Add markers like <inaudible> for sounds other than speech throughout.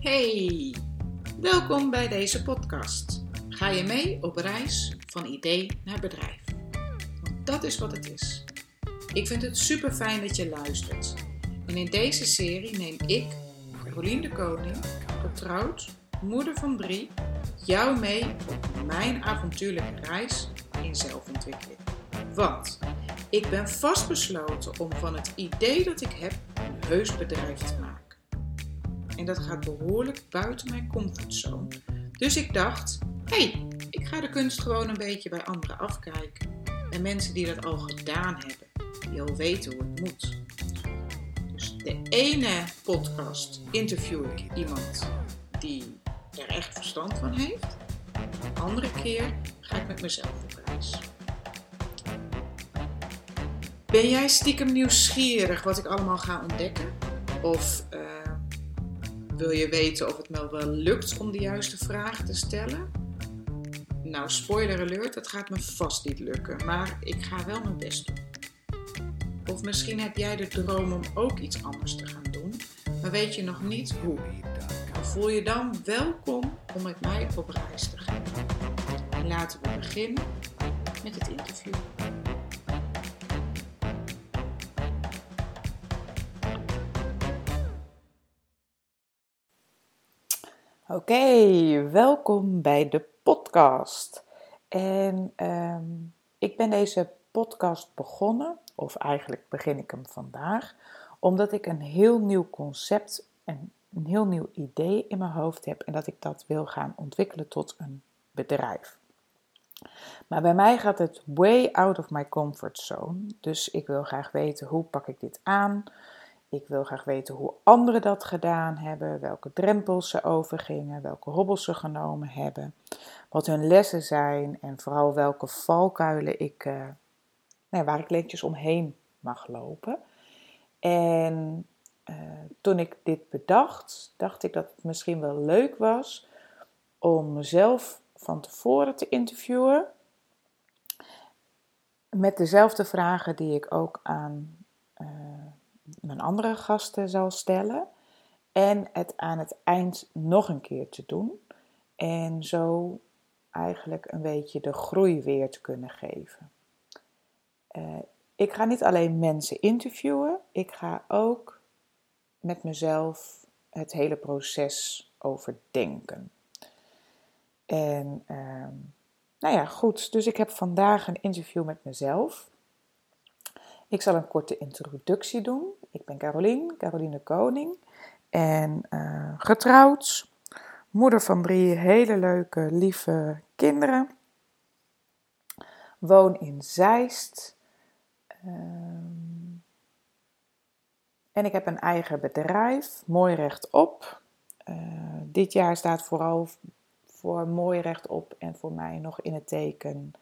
Hey, welkom bij deze podcast. Ga je mee op reis van idee naar bedrijf? Want dat is wat het is. Ik vind het super fijn dat je luistert. En in deze serie neem ik, Carolien de Koning, getrouwd, moeder van drie, jou mee op mijn avontuurlijke reis in zelfontwikkeling. Want ik ben vastbesloten om van het idee dat ik heb een heus bedrijf te maken. En dat gaat behoorlijk buiten mijn comfortzone. Dus ik dacht, hé, hey, ik ga de kunst gewoon een beetje bij anderen afkijken. En mensen die dat al gedaan hebben, die al weten hoe het moet. Dus de ene podcast interview ik iemand die er echt verstand van heeft. De andere keer ga ik met mezelf op reis. Ben jij stiekem nieuwsgierig wat ik allemaal ga ontdekken? Of uh, wil je weten of het me wel lukt om de juiste vragen te stellen? Nou, spoiler alert, dat gaat me vast niet lukken, maar ik ga wel mijn best doen. Of misschien heb jij de droom om ook iets anders te gaan doen, maar weet je nog niet hoe. Dan voel je dan welkom om met mij op reis te gaan. En laten we beginnen met het interview. Oké, welkom bij de podcast. En um, ik ben deze podcast begonnen, of eigenlijk begin ik hem vandaag, omdat ik een heel nieuw concept en een heel nieuw idee in mijn hoofd heb en dat ik dat wil gaan ontwikkelen tot een bedrijf. Maar bij mij gaat het way out of my comfort zone. Dus ik wil graag weten hoe pak ik dit aan? Ik wil graag weten hoe anderen dat gedaan hebben, welke drempels ze overgingen, welke hobbels ze genomen hebben, wat hun lessen zijn en vooral welke valkuilen ik, uh, nou, waar ik leentjes omheen mag lopen. En uh, toen ik dit bedacht, dacht ik dat het misschien wel leuk was om mezelf van tevoren te interviewen met dezelfde vragen die ik ook aan mijn andere gasten zal stellen. En het aan het eind nog een keer te doen. En zo eigenlijk een beetje de groei weer te kunnen geven. Uh, ik ga niet alleen mensen interviewen, ik ga ook met mezelf het hele proces overdenken. En uh, nou ja, goed. Dus ik heb vandaag een interview met mezelf. Ik zal een korte introductie doen. Ik ben Carolien, Caroline Koning. En uh, getrouwd, moeder van drie hele leuke, lieve kinderen. Woon in Zeist. Um, en ik heb een eigen bedrijf, Mooi Rechtop. Uh, dit jaar staat vooral voor Mooi Rechtop en voor mij nog in het teken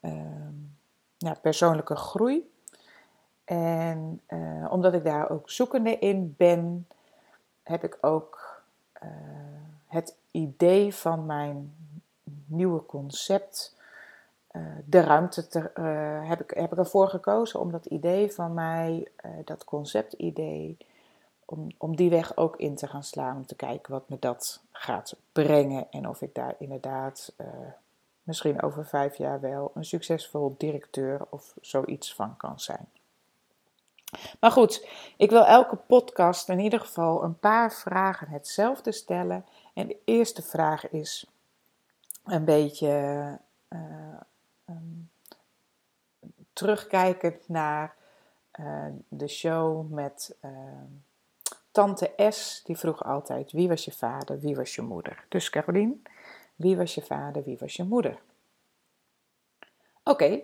uh, ja, persoonlijke groei. En uh, omdat ik daar ook zoekende in ben, heb ik ook uh, het idee van mijn nieuwe concept, uh, de ruimte, te, heb, ik, heb ervoor gekozen om dat idee van mij, dat conceptidee, om, om die weg ook in te gaan slaan. Om te kijken wat me dat gaat brengen en of ik daar inderdaad misschien over vijf jaar wel een succesvol directeur of zoiets van kan zijn. Maar goed, ik wil elke podcast in ieder geval een paar vragen hetzelfde stellen. En de eerste vraag is een beetje uh, um, terugkijkend naar uh, de show met uh, Tante S. Die vroeg altijd: wie was je vader, wie was je moeder? Dus Carolien, wie was je vader, wie was je moeder? Oké,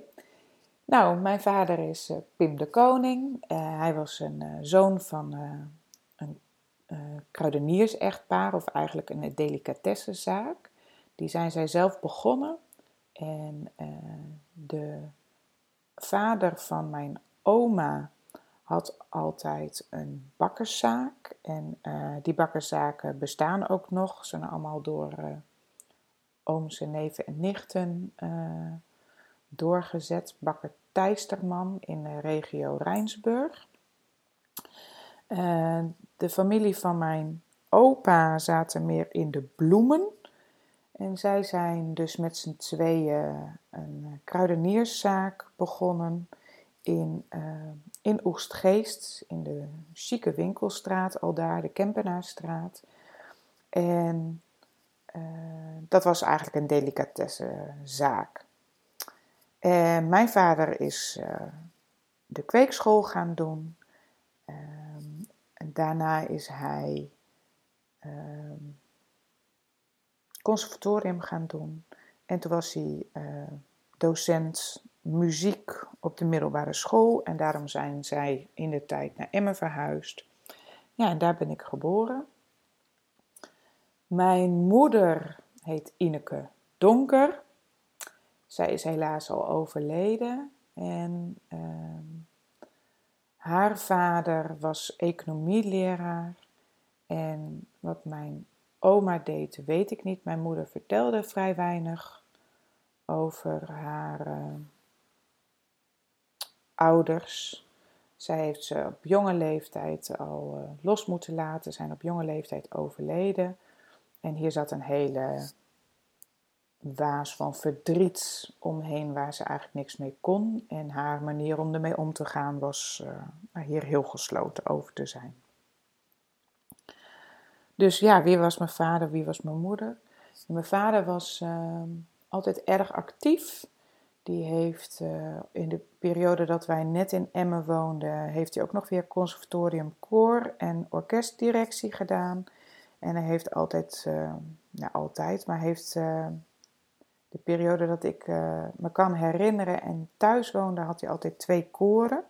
nou, mijn vader is uh, Pim de Koning. Uh, hij was een uh, zoon van een kruideniers-echtpaar, of eigenlijk een delicatessenzaak. Die zijn zij zelf begonnen. En de vader van mijn oma had altijd een bakkerszaak. En die bakkerszaken bestaan ook nog. Ze zijn allemaal door ooms en neven en nichten doorgezet. Bakker Tijsterman in de regio Rijnsburg. De familie van mijn opa zaten meer in de bloemen. En zij zijn dus met z'n tweeën een kruidenierszaak begonnen in, uh, in Oestgeest, in de chique winkelstraat, al daar, de Kempenaarstraat. En uh, dat was eigenlijk een delicatessenzaak. Mijn vader is uh, de kweekschool gaan doen. Um, en daarna is hij um, conservatorium gaan doen. En toen was hij docent muziek op de middelbare school. En daarom zijn zij in de tijd naar Emmen verhuisd. Ja, en daar ben ik geboren. Mijn moeder heet Ineke Donker. Zij is helaas al overleden. En uh, haar vader was economieleraar. En wat mijn oma deed, weet ik niet. Mijn moeder vertelde vrij weinig over haar uh, ouders. Zij heeft ze op jonge leeftijd al uh, los moeten laten, zijn op jonge leeftijd overleden. En hier zat een hele waas van verdriet omheen waar ze eigenlijk niks mee kon. En haar manier om ermee om te gaan was uh, hier heel gesloten over te zijn. Dus ja, wie was mijn vader, wie was mijn moeder? mijn vader was uh, altijd erg actief. Die heeft uh, in de periode dat wij net in Emmen woonden, heeft hij ook nog weer conservatorium koor en orkestdirectie gedaan. En hij heeft altijd, nou altijd, maar heeft de periode dat ik me kan herinneren en thuis woonde, had hij altijd twee koren.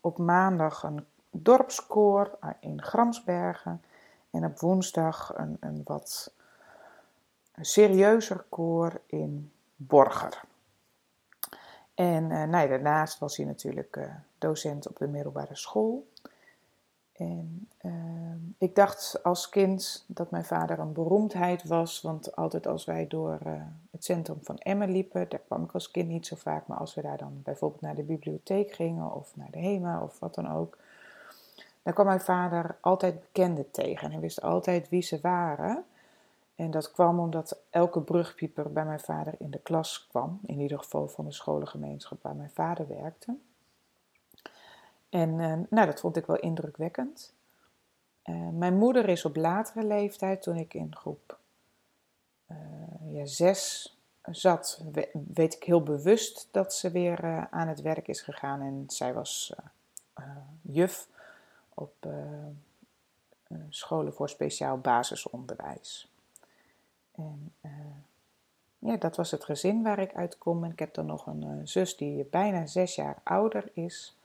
Op maandag een dorpskoor in Gramsbergen en op woensdag een, een wat serieuzer koor in Borger. En uh, daarnaast was hij natuurlijk docent op de middelbare school. En uh, ik dacht als kind dat mijn vader een beroemdheid was, want altijd als wij door eh, het centrum van Emmen liepen, daar kwam ik als kind niet zo vaak, maar als we daar dan bijvoorbeeld naar de bibliotheek gingen of naar de HEMA of wat dan ook, dan kwam mijn vader altijd bekenden tegen en hij wist altijd wie ze waren. En dat kwam omdat elke brugpieper bij mijn vader in de klas kwam, in ieder geval van de scholengemeenschap waar mijn vader werkte. En uh, nou, dat vond ik wel indrukwekkend. Uh, mijn moeder is op latere leeftijd, toen ik in groep uh, ja, zes zat, weet ik heel bewust dat ze weer aan het werk is gegaan. En zij was juf op scholen voor speciaal basisonderwijs. En ja, dat was het gezin waar ik uit kom. En ik heb dan nog een zus die bijna zes jaar ouder is.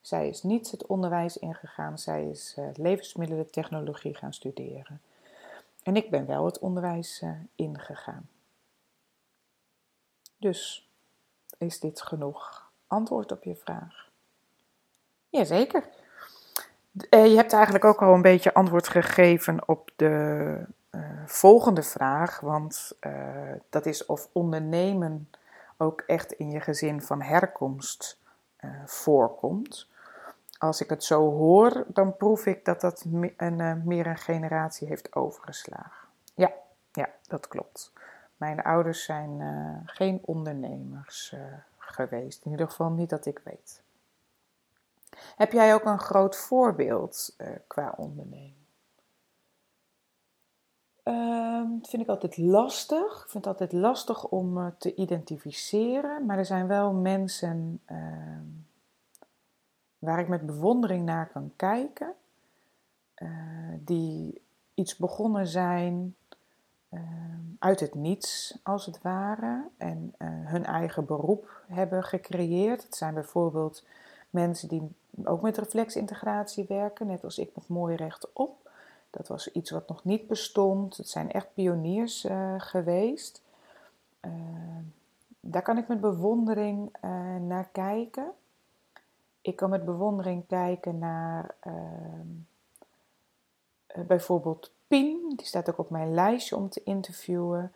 Zij is niet het onderwijs ingegaan, zij is uh, levensmiddelentechnologie gaan studeren. En ik ben wel het onderwijs ingegaan. Dus is dit genoeg antwoord op je vraag? Jazeker. je hebt eigenlijk ook al een beetje antwoord gegeven op de volgende vraag, want dat is of ondernemen ook echt in je gezin van herkomst voorkomt. Als ik het zo hoor, dan proef ik dat dat een, meer een generatie heeft overgeslagen. Ja, ja, dat klopt. Mijn ouders zijn geen ondernemers geweest, in ieder geval niet dat ik weet. Heb jij ook een groot voorbeeld qua ondernemen? Um, dat vind ik altijd lastig. Ik vind het altijd lastig om te identificeren. Maar er zijn wel mensen uh, waar ik met bewondering naar kan kijken. Uh, die iets begonnen zijn ehm, uit het niets, als het ware. En eh, hun eigen beroep hebben gecreëerd. Het zijn bijvoorbeeld mensen die ook met reflexintegratie werken, net als ik nog mooi rechtop. Dat was iets wat nog niet bestond. Het zijn echt pioniers geweest. Daar kan ik met bewondering naar kijken. Ik kan met bewondering kijken naar ehm, bijvoorbeeld Pien. Die staat ook op mijn lijstje om te interviewen.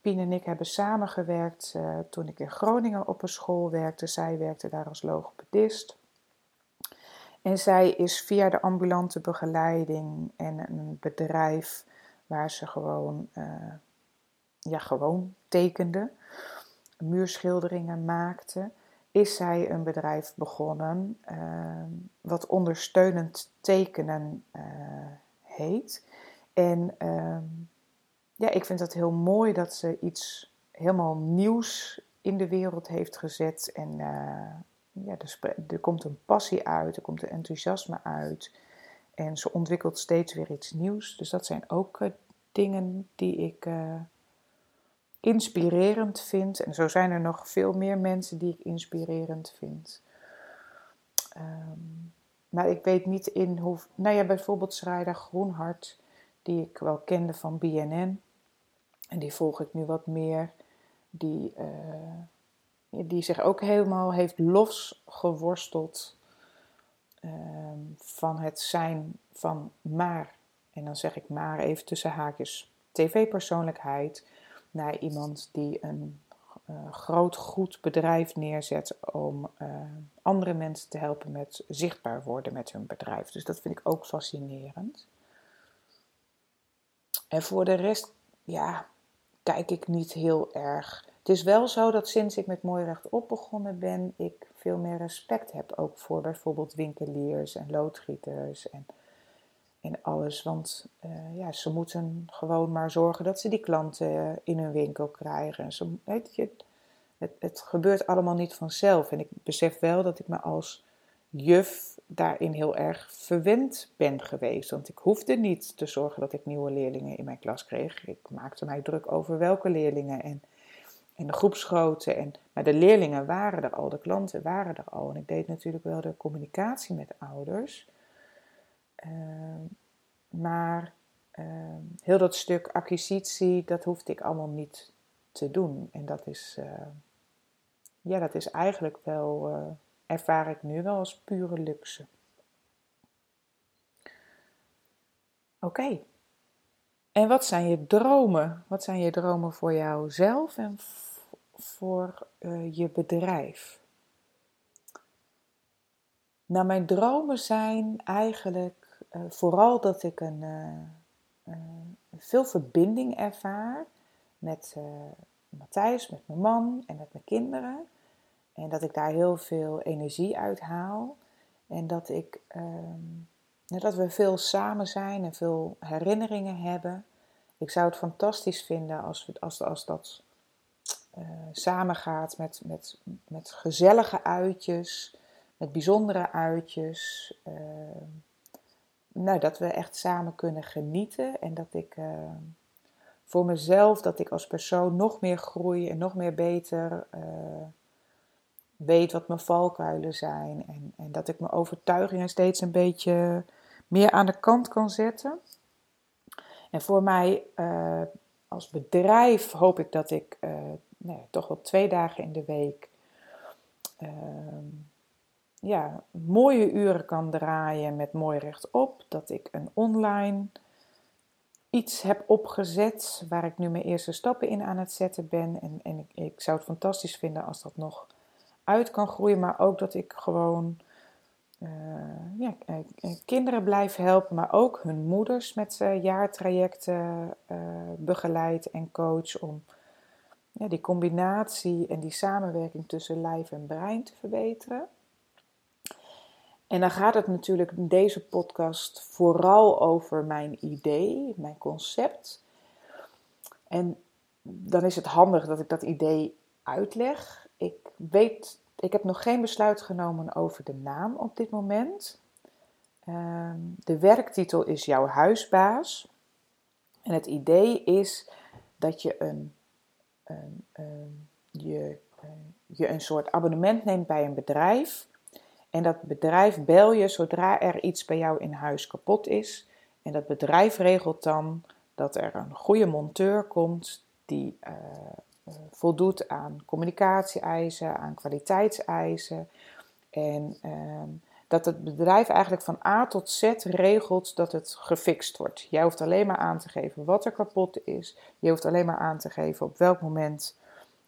Pien en ik hebben samengewerkt toen ik in Groningen op een school werkte. Zij werkte daar als logopedist. En zij is via de ambulante begeleiding en een bedrijf waar ze gewoon, uh, ja, gewoon tekende, muurschilderingen maakte, is zij een bedrijf begonnen uh, wat ondersteunend tekenen uh, heet. En ehm, ja, ik vind het heel mooi dat ze iets helemaal nieuws in de wereld heeft gezet. En ja, er, er, komt een passie uit, er komt een enthousiasme uit. En ze ontwikkelt steeds weer iets nieuws. Dus dat zijn ook uh, dingen die ik inspirerend vind. En zo zijn er nog veel meer mensen die ik inspirerend vind. Um, maar ik weet niet in hoe. Nou ja, bijvoorbeeld Schrijder Groenhart, die ik wel kende van BNN. En die volg ik nu wat meer. Die. Uh, die zich ook helemaal heeft losgeworsteld uh, van het zijn van maar, en dan zeg ik maar even tussen haakjes, tv-persoonlijkheid, naar iemand die een uh, groot goed bedrijf neerzet om uh, andere mensen te helpen met zichtbaar worden met hun bedrijf. Dus dat vind ik ook fascinerend. En voor de rest, ja, kijk ik niet heel erg het is wel zo dat sinds ik met Mooi Rechtop begonnen ben, ik veel meer respect heb ook voor bijvoorbeeld winkeliers en loodgieters en, en alles. Want uh, ja, ze moeten gewoon maar zorgen dat ze die klanten in hun winkel krijgen. Ze, weet je, het, het gebeurt allemaal niet vanzelf. En ik besef wel dat ik me als juf daarin heel erg verwend ben geweest. Want ik hoefde niet te zorgen dat ik nieuwe leerlingen in mijn klas kreeg. Ik maakte mij druk over welke leerlingen en en de groepsgrootte. En, maar de leerlingen waren er al, de klanten waren er al. En ik deed natuurlijk wel de communicatie met de ouders. Ehm, maar ehm, heel dat stuk acquisitie, dat hoefde ik allemaal niet te doen. En dat is, uh, ja, dat is eigenlijk wel, uh, ervaar ik nu wel als pure luxe. Oké. En wat zijn je dromen? Wat zijn je dromen voor jouzelf en voor uh, je bedrijf? Nou, mijn dromen zijn eigenlijk uh, vooral dat ik een, uh, veel verbinding ervaar met Matthijs, met mijn man en met mijn kinderen. En dat ik daar heel veel energie uit haal. En dat, ik, ehm, dat we veel samen zijn en veel herinneringen hebben. Ik zou het fantastisch vinden als, we, als, als dat uh, samengaat met, met, met gezellige uitjes, met bijzondere uitjes. Uh, nou, dat we echt samen kunnen genieten en dat ik uh, voor mezelf, dat ik als persoon nog meer groei en nog meer beter weet wat mijn valkuilen zijn. En, en dat ik mijn overtuigingen steeds een beetje meer aan de kant kan zetten. En voor mij als bedrijf hoop ik dat ik nou toch wel twee dagen in de week ehm, ja, mooie uren kan draaien met mooi rechtop. Dat ik een online iets heb opgezet waar ik nu mijn eerste stappen in aan het zetten ben. En, en ik, ik zou het fantastisch vinden als dat nog uit kan groeien, maar ook dat ik gewoon uh, ja, eh, eh, kinderen blijf helpen, maar ook hun moeders met uh, jaartrajecten begeleid en coach om ja, die combinatie en die samenwerking tussen lijf en brein te verbeteren. En dan gaat het natuurlijk in deze podcast vooral over mijn idee, mijn concept. En dan is het handig dat ik dat idee uitleg. Ik weet, ik heb nog geen besluit genomen over de naam op dit moment. Ehm, de werktitel is Jouw huisbaas. En het idee is dat je een je, eh, je een soort abonnement neemt bij een bedrijf. En dat bedrijf bel je zodra er iets bij jou in huis kapot is. En dat bedrijf regelt dan dat er een goede monteur komt die uh, voldoet aan communicatie-eisen, aan kwaliteitseisen. En uh, dat het bedrijf eigenlijk van A tot Z regelt dat het gefixt wordt. Jij hoeft alleen maar aan te geven wat er kapot is. Je hoeft alleen maar aan te geven op welk moment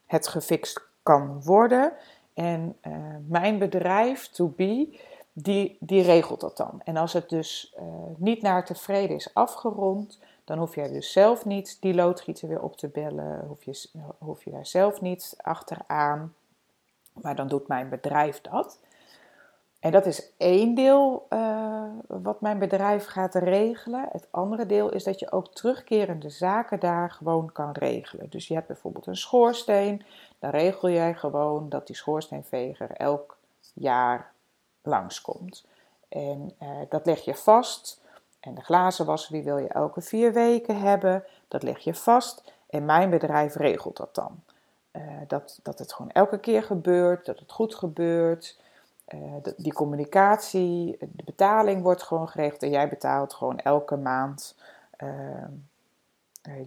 het gefixt kan worden. En uh, mijn bedrijf, To Be, die, die regelt dat dan. En als het dus uh, niet naar tevreden is afgerond, dan hoef jij dus zelf niet die loodgieter weer op te bellen, hoef je, hoef je daar zelf niet achteraan. Maar dan doet mijn bedrijf dat. En dat is één deel uh, wat mijn bedrijf gaat regelen. Het andere deel is dat je ook terugkerende zaken daar gewoon kan regelen. Dus je hebt bijvoorbeeld een schoorsteen. Dan regel jij gewoon dat die schoorsteenveger elk jaar langskomt. En uh, dat leg je vast. En de glazenwasser die wil je elke vier weken hebben. Dat leg je vast. En mijn bedrijf regelt dat dan. Uh, dat, dat het gewoon elke keer gebeurt, dat het goed gebeurt. Uh, de, die communicatie, de betaling wordt gewoon geregeld en jij betaalt gewoon elke maand uh,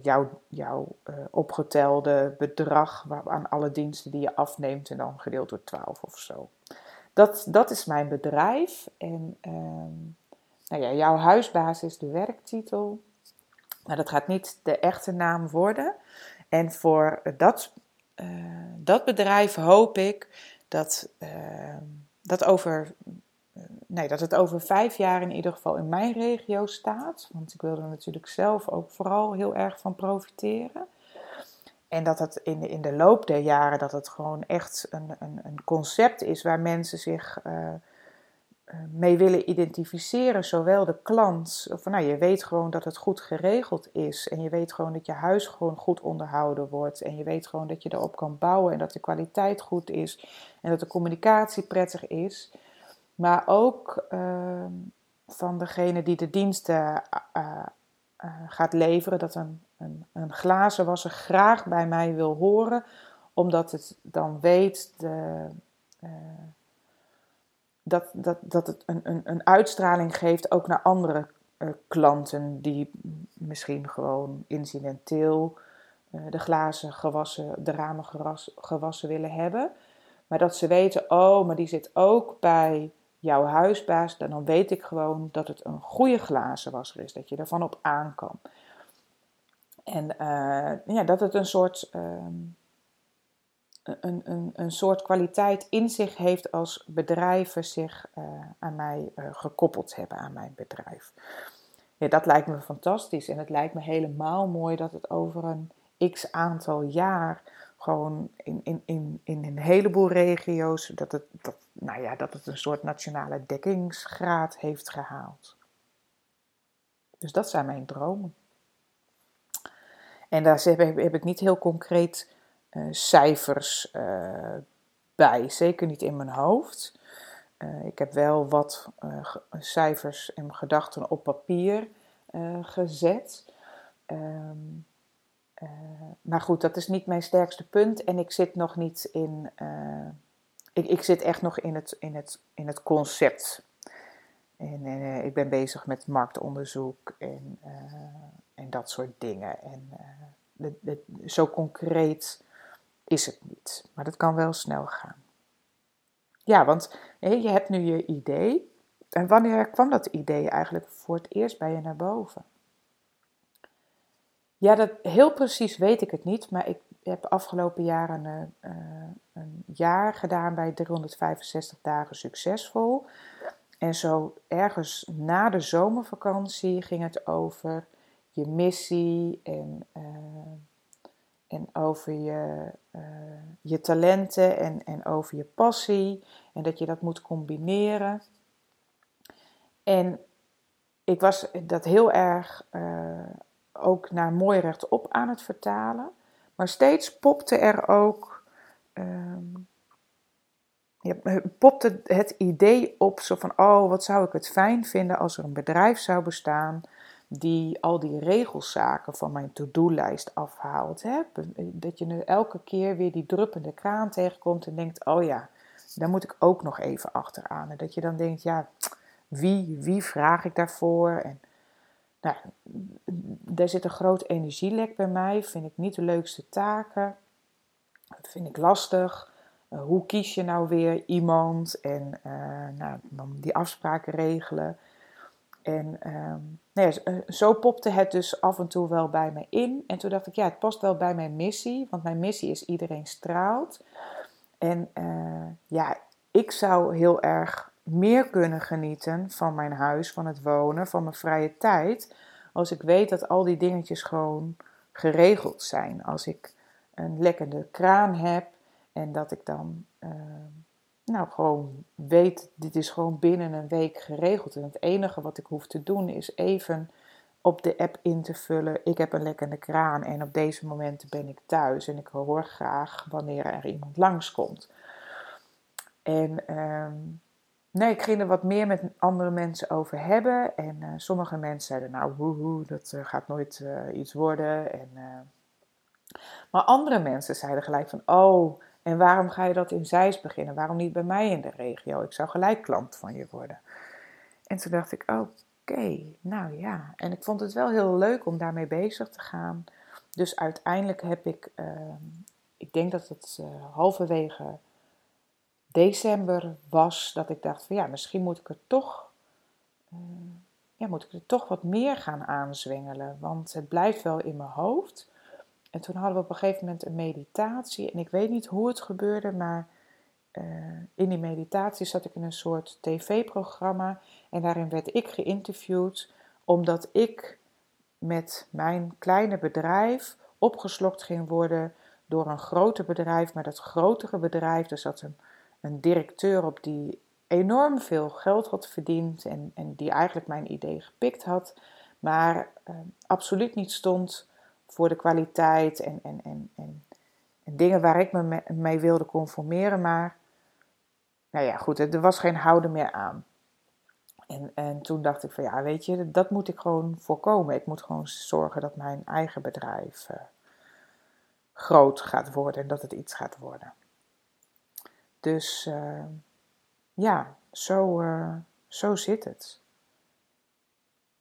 jouw, jouw opgetelde bedrag aan alle diensten die je afneemt en dan gedeeld door 12 of zo. Dat, dat is mijn bedrijf en ehm, nou ja, jouw huisbaas is de werktitel. Maar dat gaat niet de echte naam worden. En voor dat, dat bedrijf hoop ik dat, uh, dat, over, nee, dat het over vijf jaar in ieder geval in mijn regio staat. Want ik wil er natuurlijk zelf ook vooral heel erg van profiteren. En dat het in de, in de loop der jaren dat het gewoon echt een, een, een concept is waar mensen zich uh, mee willen identificeren. Zowel de klant, of nou, je weet gewoon dat het goed geregeld is. En je weet gewoon dat je huis gewoon goed onderhouden wordt. En je weet gewoon dat je erop kan bouwen en dat de kwaliteit goed is. En dat de communicatie prettig is. Maar ook uh, van degene die de diensten uh, gaat leveren, dat een een, een glazenwasser graag bij mij wil horen, omdat het dan weet de, dat, dat, dat het een, een, een uitstraling geeft ook naar andere uh, klanten die misschien gewoon incidenteel uh, de glazen gewassen, de ramen gewas, gewassen willen hebben. Maar dat ze weten, oh, maar die zit ook bij jouw huisbaas. Dan weet ik gewoon dat het een goede glazenwasser is, dat je ervan op aan kan. En uh, ja, dat het een soort, um, een, een, een soort kwaliteit in zich heeft als bedrijven zich uh, aan mij uh, gekoppeld hebben, aan mijn bedrijf. Ja, dat lijkt me fantastisch. En het lijkt me helemaal mooi dat het over een x aantal jaar gewoon in, in, in, in een heleboel regio's, dat het, dat, nou ja, dat het een soort nationale dekkingsgraad heeft gehaald. Dus dat zijn mijn dromen. En daar heb, heb ik niet heel concreet cijfers uh, bij, zeker niet in mijn hoofd. Uh, ik heb wel wat cijfers en gedachten op papier gezet. Um, maar goed, dat is niet mijn sterkste punt en ik zit nog niet in. Ik, ik, zit echt nog in het, in het, in het concept. En ik ben bezig met marktonderzoek en en dat soort dingen. En zo concreet is het niet, maar dat kan wel snel gaan. Ja, want je hebt nu je idee. En wanneer kwam dat idee eigenlijk voor het eerst bij je naar boven? Ja, dat, heel precies weet ik het niet, maar ik heb afgelopen jaar een, uh, een jaar gedaan bij 365 dagen succesvol. En zo ergens na de zomervakantie ging het over je missie en, uh, en over je, uh, je talenten en, en over je passie. En dat je dat moet combineren. En ik was dat heel erg uh, ook naar mooi rechtop aan het vertalen. Maar steeds popte er ook. Ja, popte het idee op zo van: oh, wat zou ik het fijn vinden als er een bedrijf zou bestaan die al die regelszaken van mijn to-do-lijst afhaalt. Hè? Dat je elke keer weer die druppende kraan tegenkomt en denkt: oh ja, daar moet ik ook nog even achteraan. En dat je dan denkt: ja, wie, wie vraag ik daarvoor? En nou, daar zit een groot energielek bij mij. Vind ik niet de leukste taken. Dat vind ik lastig. Uh, hoe kies je nou weer iemand en uh, nou, die afspraken regelen? En um, nou ja, eh, zo popte het dus af en toe wel bij me in. En toen dacht ik, ja, het past wel bij mijn missie. Want mijn missie is iedereen straalt. En uh, ja, ik zou heel erg meer kunnen genieten van mijn huis, van het wonen, van mijn vrije tijd. Als ik weet dat al die dingetjes gewoon geregeld zijn. Als ik een lekkende kraan heb en dat ik dan uh, nou gewoon weet, dit is gewoon binnen een week geregeld. En het enige wat ik hoef te doen is even op de app in te vullen. Ik heb een lekkende kraan en op deze momenten ben ik thuis en ik hoor graag wanneer er iemand langskomt. En ehm, nee, ik ging er wat meer met andere mensen over hebben. En uh, sommige mensen zeiden, nou, woehoe, dat uh, gaat nooit uh, iets worden. En, maar andere mensen zeiden gelijk van, oh, en waarom ga je dat in Zeist beginnen? Waarom niet bij mij in de regio? Ik zou gelijk klant van je worden. En toen dacht ik, oké, nou ja. En ik vond het wel heel leuk om daarmee bezig te gaan. Dus uiteindelijk heb ik, ehm, ik denk dat het halverwege december was dat ik dacht van ja, misschien moet ik er toch, uh, ja, moet ik er toch wat meer gaan aanzwengelen. Want het blijft wel in mijn hoofd. En toen hadden we op een gegeven moment een meditatie. En ik weet niet hoe het gebeurde, maar uh, in die meditatie zat ik in een soort tv-programma. En daarin werd ik geïnterviewd, omdat ik met mijn kleine bedrijf opgeslokt ging worden door een groter bedrijf. Maar dat grotere bedrijf, er zat een een directeur op die enorm veel geld had verdiend en, en die eigenlijk mijn idee gepikt had, maar uh, absoluut niet stond voor de kwaliteit en, en, en, en, en dingen waar ik me mee wilde conformeren. Maar, nou ja, goed, er was geen houden meer aan. En, en toen dacht ik van ja, weet je, dat moet ik gewoon voorkomen. Ik moet gewoon zorgen dat mijn eigen bedrijf uh, groot gaat worden en dat het iets gaat worden. Dus uh, ja, zo, uh, zo zit het.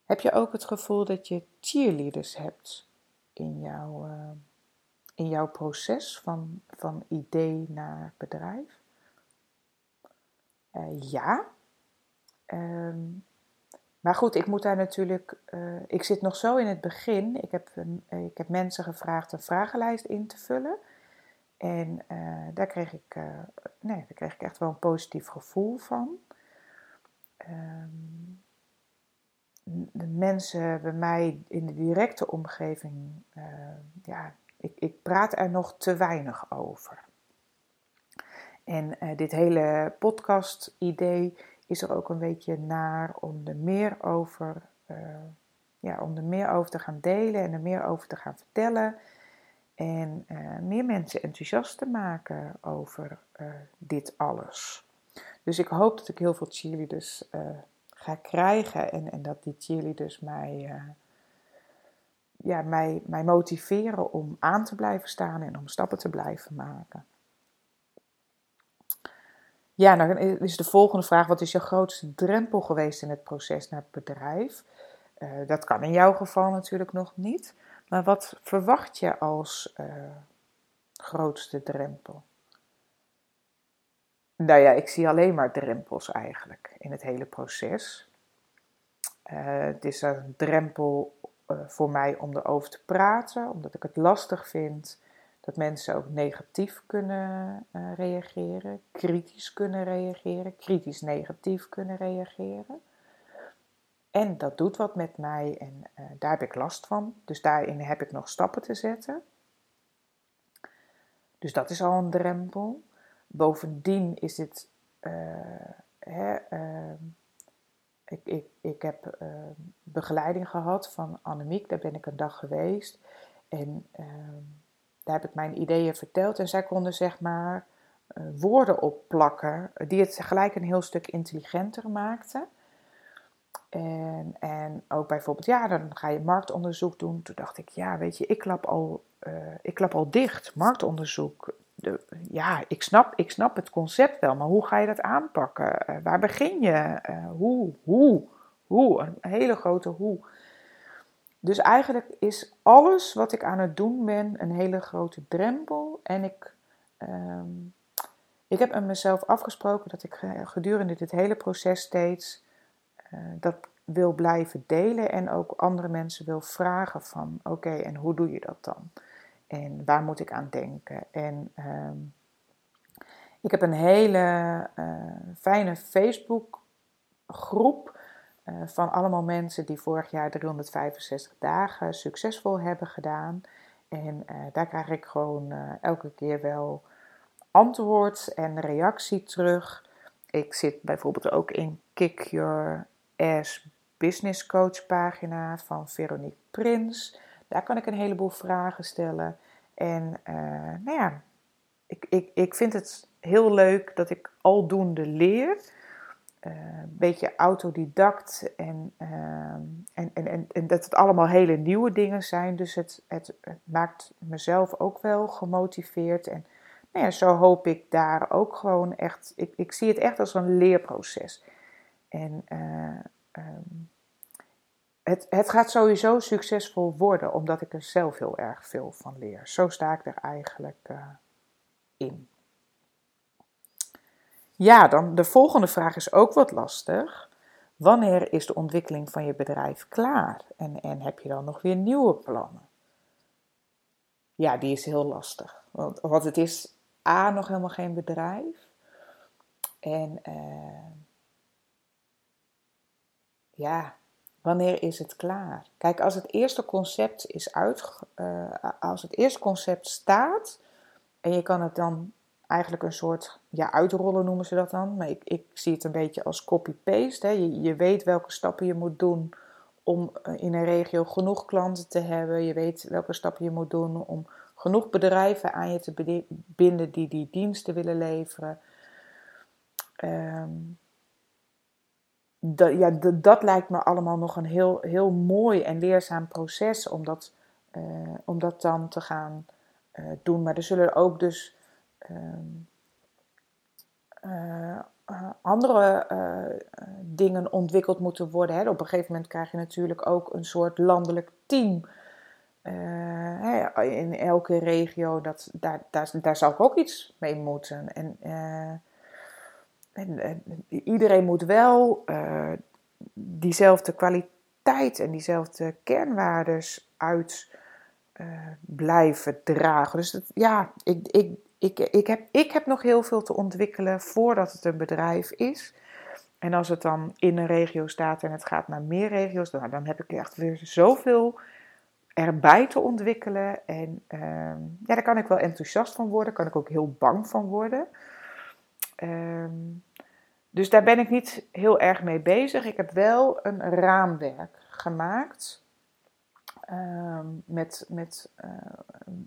Heb je ook het gevoel dat je cheerleaders hebt in jouw, uh, in jouw proces van, van idee naar bedrijf? ja. Um, maar goed, ik moet daar natuurlijk. ik zit nog zo in het begin. Ik heb, ik heb mensen gevraagd een vragenlijst in te vullen. En daar, kreeg ik, nee, daar kreeg ik echt wel een positief gevoel van. Um, de mensen bij mij in de directe omgeving, uh, ja, ik, ik, praat er nog te weinig over. En dit hele podcast-idee is er ook een beetje naar om er meer over, ja, om er meer over te gaan delen en er meer over te gaan vertellen. En meer mensen enthousiast te maken over dit alles. Dus ik hoop dat ik heel veel cheerleaders uh, ga krijgen en, en dat die cheerleaders mij, ja, mij, mij motiveren om aan te blijven staan en om stappen te blijven maken. Ja, dan is de volgende vraag: wat is je grootste drempel geweest in het proces naar het bedrijf? dat kan in jouw geval natuurlijk nog niet. Maar wat verwacht je als uh, grootste drempel? Nou ja, ik zie alleen maar drempels eigenlijk in het hele proces. Uh, het is een drempel uh, voor mij om erover te praten, omdat ik het lastig vind dat mensen ook negatief kunnen reageren, kritisch kunnen reageren, kritisch negatief kunnen reageren. En dat doet wat met mij en daar heb ik last van. Dus daarin heb ik nog stappen te zetten. Dus dat is al een drempel. Bovendien is het. Uh, hè, uh, ik, ik, ik heb ehm, begeleiding gehad van Annemiek, daar ben ik een dag geweest. En ehm, daar heb ik mijn ideeën verteld. En zij konden zeg maar eh, woorden opplakken die het gelijk een heel stuk intelligenter maakten. En, en ook bijvoorbeeld, ja, dan ga je marktonderzoek doen. Toen dacht ik, ja, weet je, ik klap al, uh, ik klap al dicht. Marktonderzoek, ja, ik snap, ik snap het concept wel, maar hoe ga je dat aanpakken? Uh, waar begin je? Uh, hoe, hoe, hoe? Een hele grote hoe. Dus eigenlijk is alles wat ik aan het doen ben een hele grote drempel. En ik, um, ik heb met mezelf afgesproken dat ik gedurende dit hele proces steeds dat wil blijven delen en ook andere mensen wil vragen van oké, en hoe doe je dat dan? En waar moet ik aan denken? En uh, Ik heb een hele uh, fijne Facebook groep uh, van allemaal mensen die vorig jaar 365 dagen succesvol hebben gedaan. En uh, daar krijg ik gewoon elke keer wel antwoord en reactie terug. Ik zit bijvoorbeeld ook in Kick Your Ass Business Coach pagina van Veronique Prins. Daar kan ik een heleboel vragen stellen. En uh, nou ja, ik, ik, ik vind het heel leuk dat ik aldoende leer. Uh, een beetje autodidact en, uh, en, en, en, dat het allemaal hele nieuwe dingen zijn. Dus het, het, het maakt mezelf ook wel gemotiveerd. En nou ja, zo hoop ik daar ook gewoon echt. Ik, ik zie het echt als een leerproces. En um, het, het gaat sowieso succesvol worden, omdat ik er zelf heel erg veel van leer. Zo sta ik er eigenlijk uh, in. Ja, dan de volgende vraag is ook wat lastig. Wanneer is de ontwikkeling van je bedrijf klaar? En, en heb je dan nog weer nieuwe plannen? Ja, die is heel lastig. Want, het is A, nog helemaal geen bedrijf. En uh, ja, wanneer is het klaar? Kijk, als het eerste concept is uit, uh, als het eerste concept staat en je kan het dan eigenlijk een soort, ja, uitrollen noemen ze dat dan. Maar ik, ik zie het een beetje als copy-paste. Je, je weet welke stappen je moet doen om eh, in een regio genoeg klanten te hebben. Je weet welke stappen je moet doen om genoeg bedrijven aan je te binden die die diensten willen leveren. Um, dat, ja, dat lijkt me allemaal nog een heel, heel mooi en leerzaam proces om dat, uh, om dat dan te gaan uh, doen. Maar er zullen ook dus uh, andere dingen ontwikkeld moeten worden. Hè. Op een gegeven moment krijg je natuurlijk ook een soort landelijk team. in elke regio, dat, daar, daar, daar zou ik ook iets mee moeten. En en, iedereen moet wel uh, diezelfde kwaliteit en diezelfde kernwaardes uit uh, blijven dragen. Dus dat, ja, ik, ik, ik, ik, heb, ik heb nog heel veel te ontwikkelen voordat het een bedrijf is. En als het dan in een regio staat en het gaat naar meer regio's, dan, dan heb ik echt weer zoveel erbij te ontwikkelen. En uh, ja, daar kan ik wel enthousiast van worden, kan ik ook heel bang van worden. Um, dus daar ben ik niet heel erg mee bezig. Ik heb wel een raamwerk gemaakt. Uh, met, met, uh,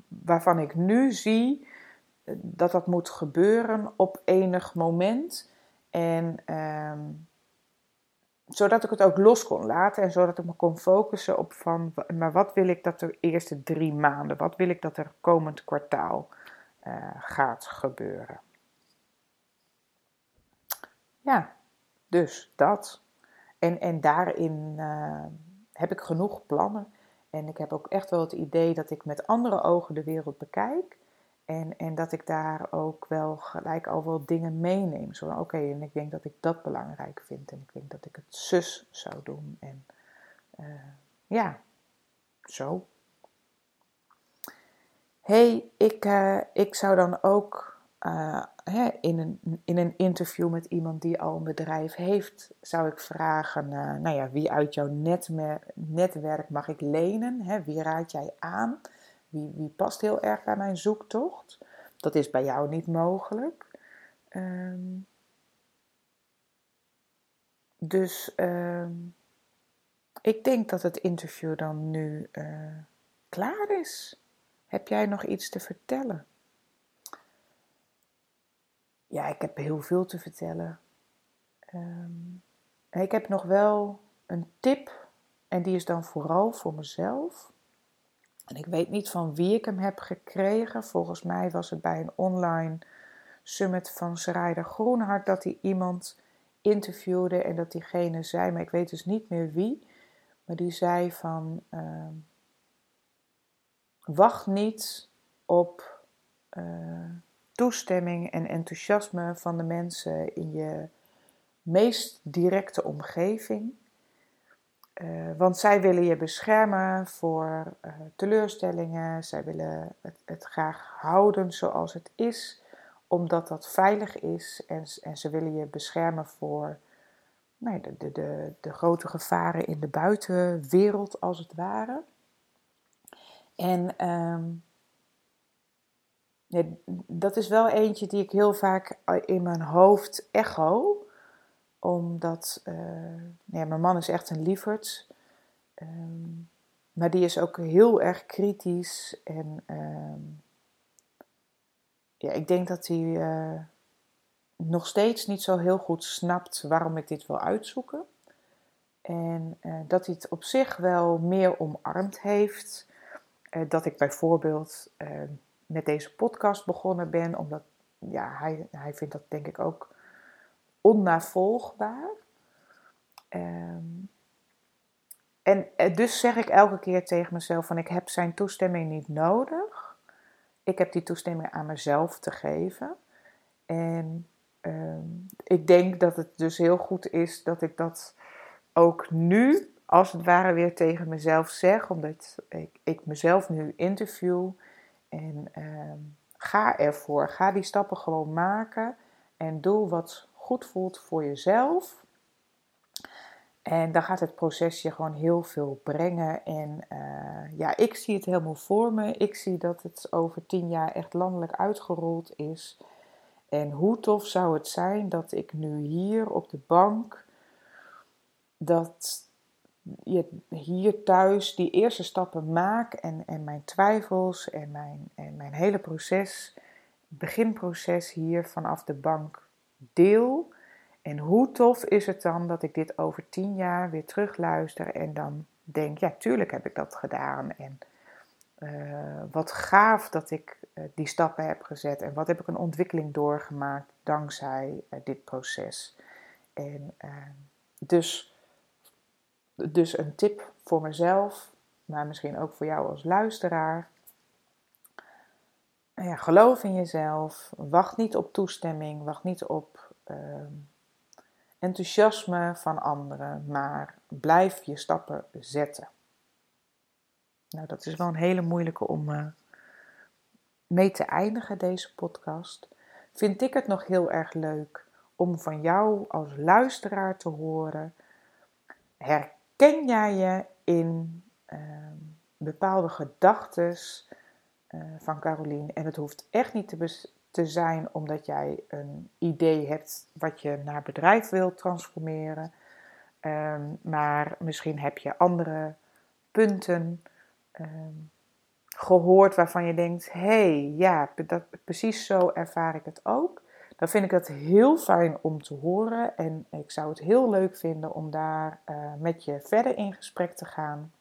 waarvan ik nu zie dat dat moet gebeuren op enig moment. En uh, zodat ik het ook los kon laten en zodat ik me kon focussen op van, maar wat wil ik dat de eerste drie maanden, wat wil ik dat er komend kwartaal uh, gaat gebeuren. Ja, dus dat. En, en daarin uh, heb ik genoeg plannen. En ik heb ook echt wel het idee dat ik met andere ogen de wereld bekijk. En, en dat ik daar ook wel gelijk al wel dingen meeneem. Zo oké, en ik denk dat ik dat belangrijk vind. En ik denk dat ik het zus zou doen. En uh, ja, zo. hey, ik, uh, ik zou dan ook uh, hè, in, een, in een interview met iemand die al een bedrijf heeft, zou ik vragen: uh, nou ja, wie uit jouw netwerk mag ik lenen? Hè? Wie raad jij aan? Wie, wie past heel erg bij mijn zoektocht? Dat is bij jou niet mogelijk. Um, dus um, ik denk dat het interview dan nu uh, klaar is. Heb jij nog iets te vertellen? Ja, ik heb heel veel te vertellen. Um, ik heb nog wel een tip en die is dan vooral voor mezelf. En ik weet niet van wie ik hem heb gekregen. Volgens mij was het bij een online summit van Sarayda Groenhart dat hij iemand interviewde en dat diegene zei, maar ik weet dus niet meer wie, maar die zei van uh, wacht niet op uh, toestemming en enthousiasme van de mensen in je meest directe omgeving. Uh, want zij willen je beschermen voor uh, teleurstellingen. Zij willen het, het, graag houden zoals het is. omdat dat veilig is en, en ze willen je beschermen voor nee, de, de, de, de grote gevaren in de buitenwereld, als het ware. En ehm, ja, dat is wel eentje die ik heel vaak in mijn hoofd echo. Omdat ja, mijn man is echt een lieverd. Um, maar die is ook heel erg kritisch. En um, ja, ik denk dat hij uh, nog steeds niet zo heel goed snapt waarom ik dit wil uitzoeken. En dat hij het op zich wel meer omarmd heeft. dat ik bijvoorbeeld met deze podcast begonnen ben, omdat ja, hij, hij vindt dat denk ik ook onnavolgbaar. Um, en eh, dus zeg ik elke keer tegen mezelf van ik heb zijn toestemming niet nodig. Ik heb die toestemming aan mezelf te geven. En um, ik denk dat het dus heel goed is dat ik dat ook nu als het ware weer tegen mezelf zeg. Omdat ik, ik mezelf nu interview en uh, ga ervoor. Ga die stappen gewoon maken en doe wat goed voelt voor jezelf. En dan gaat het proces je gewoon heel veel brengen. En uh, ja, ik zie het helemaal voor me. Ik zie dat het over tien jaar echt landelijk uitgerold is. En hoe tof zou het zijn dat ik nu hier op de bank, dat je hier thuis die eerste stappen maak en, en mijn twijfels en mijn, en mijn hele proces, beginproces hier vanaf de bank deel. En hoe tof is het dan dat ik dit over tien jaar weer terugluister en dan denk, ja, tuurlijk heb ik dat gedaan. En uh, wat gaaf dat ik uh, die stappen heb gezet en wat heb ik een ontwikkeling doorgemaakt dankzij uh, dit proces. En dus dus een tip voor mezelf, maar misschien ook voor jou als luisteraar. Ja, geloof in jezelf. Wacht niet op toestemming. Wacht niet op uh, enthousiasme van anderen. Maar blijf je stappen zetten. Nou, dat is wel een hele moeilijke om uh, mee te eindigen, deze podcast. Vind ik het nog heel erg leuk om van jou als luisteraar te horen. Herken Ken jij je in ehm, bepaalde gedachten uh, van Carolien? En het hoeft echt niet te, te zijn omdat jij een idee hebt wat je naar bedrijf wilt transformeren. Ehm, maar misschien heb je andere punten ehm, gehoord waarvan je denkt: hé, hey, ja, dat, precies zo ervaar ik het ook dan vind ik het heel fijn om te horen. En ik zou het heel leuk vinden om daar uh, met je verder in gesprek te gaan.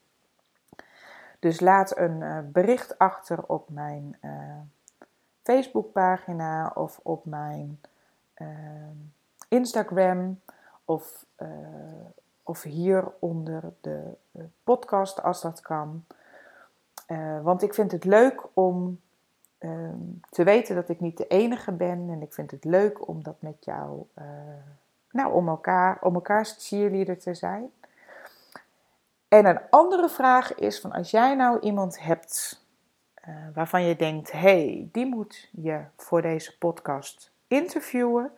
Dus laat een uh, bericht achter op mijn uh, Facebookpagina of op mijn Instagram of, of hier onder de podcast als dat kan. want ik vind het leuk om Ehm, te weten dat ik niet de enige ben. En ik vind het leuk om dat met jou, uh, nou, om elkaar, om elkaars cheerleader te zijn. En een andere vraag is van als jij nou iemand hebt uh, waarvan je denkt, hey, die moet je voor deze podcast interviewen,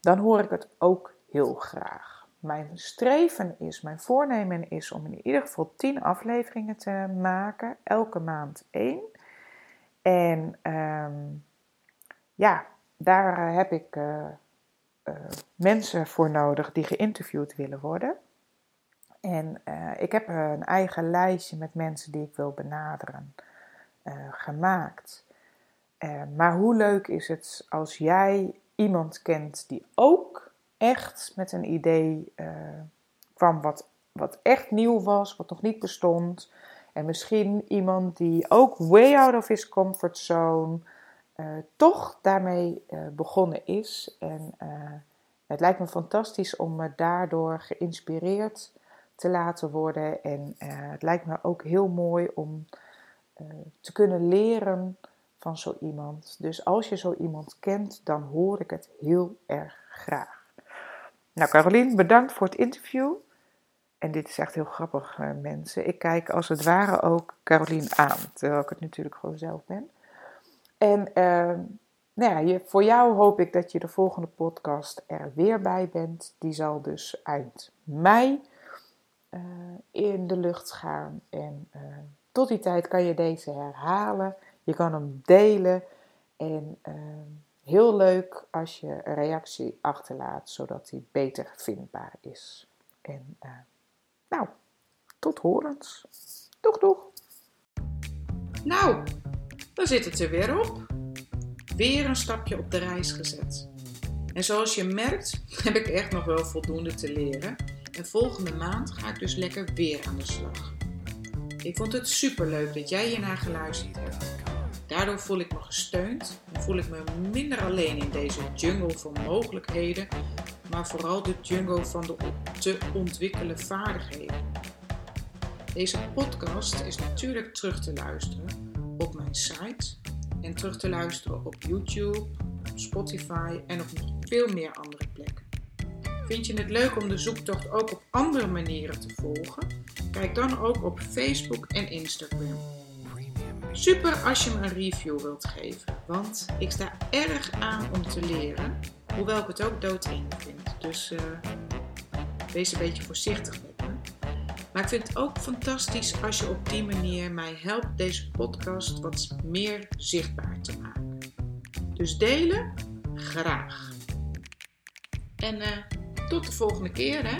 dan hoor ik het ook heel graag. Mijn streven is, mijn voornemen is om in ieder geval 10 afleveringen te maken, elke maand één. En um, ja, daar eh, heb ik uh, uh, mensen voor nodig die geïnterviewd willen worden. En ik heb een eigen lijstje met mensen die ik wil benaderen gemaakt. maar hoe leuk is het als jij iemand kent die ook echt met een idee kwam wat, wat echt nieuw was, wat nog niet bestond en misschien iemand die ook way out of his comfort zone uh, toch daarmee uh, begonnen is. En uh, het lijkt me fantastisch om me daardoor geïnspireerd te laten worden. En het lijkt me ook heel mooi om te kunnen leren van zo iemand. Dus als je zo iemand kent, dan hoor ik het heel erg graag. Nou, Carolien, bedankt voor het interview. En dit is echt heel grappig, uh, mensen. Ik kijk als het ware ook Carolien aan, terwijl ik het natuurlijk gewoon zelf ben. En uh, nou ja, voor jou hoop ik dat je de volgende podcast er weer bij bent. Die zal dus eind mei uh, in de lucht gaan. En uh, tot die tijd kan je deze herhalen. Je kan hem delen. En uh, heel leuk als je een reactie achterlaat, zodat hij beter vindbaar is. En nou, tot horens. Doeg, doeg. Nou, dan zit het er weer op. Weer een stapje op de reis gezet. En zoals je merkt, <laughs> heb ik echt nog wel voldoende te leren. En volgende maand ga ik dus lekker weer aan de slag. Ik vond het superleuk dat jij hiernaar geluisterd hebt. Daardoor voel ik me gesteund en voel ik me minder alleen in deze jungle van mogelijkheden, maar vooral de jungle van de te ontwikkelen vaardigheden. Deze podcast is natuurlijk terug te luisteren op mijn site en terug te luisteren op YouTube, Spotify en op nog veel meer andere plekken. Vind je het leuk om de zoektocht ook op andere manieren te volgen? Kijk dan ook op Facebook en Instagram. Super als je me een review wilt geven, want ik sta erg aan om te leren, hoewel ik het ook doodeng vind. Dus uh, wees een beetje voorzichtig met me. Maar ik vind het ook fantastisch als je op die manier mij helpt deze podcast wat meer zichtbaar te maken. Dus delen, graag. En uh, tot de volgende keer hè.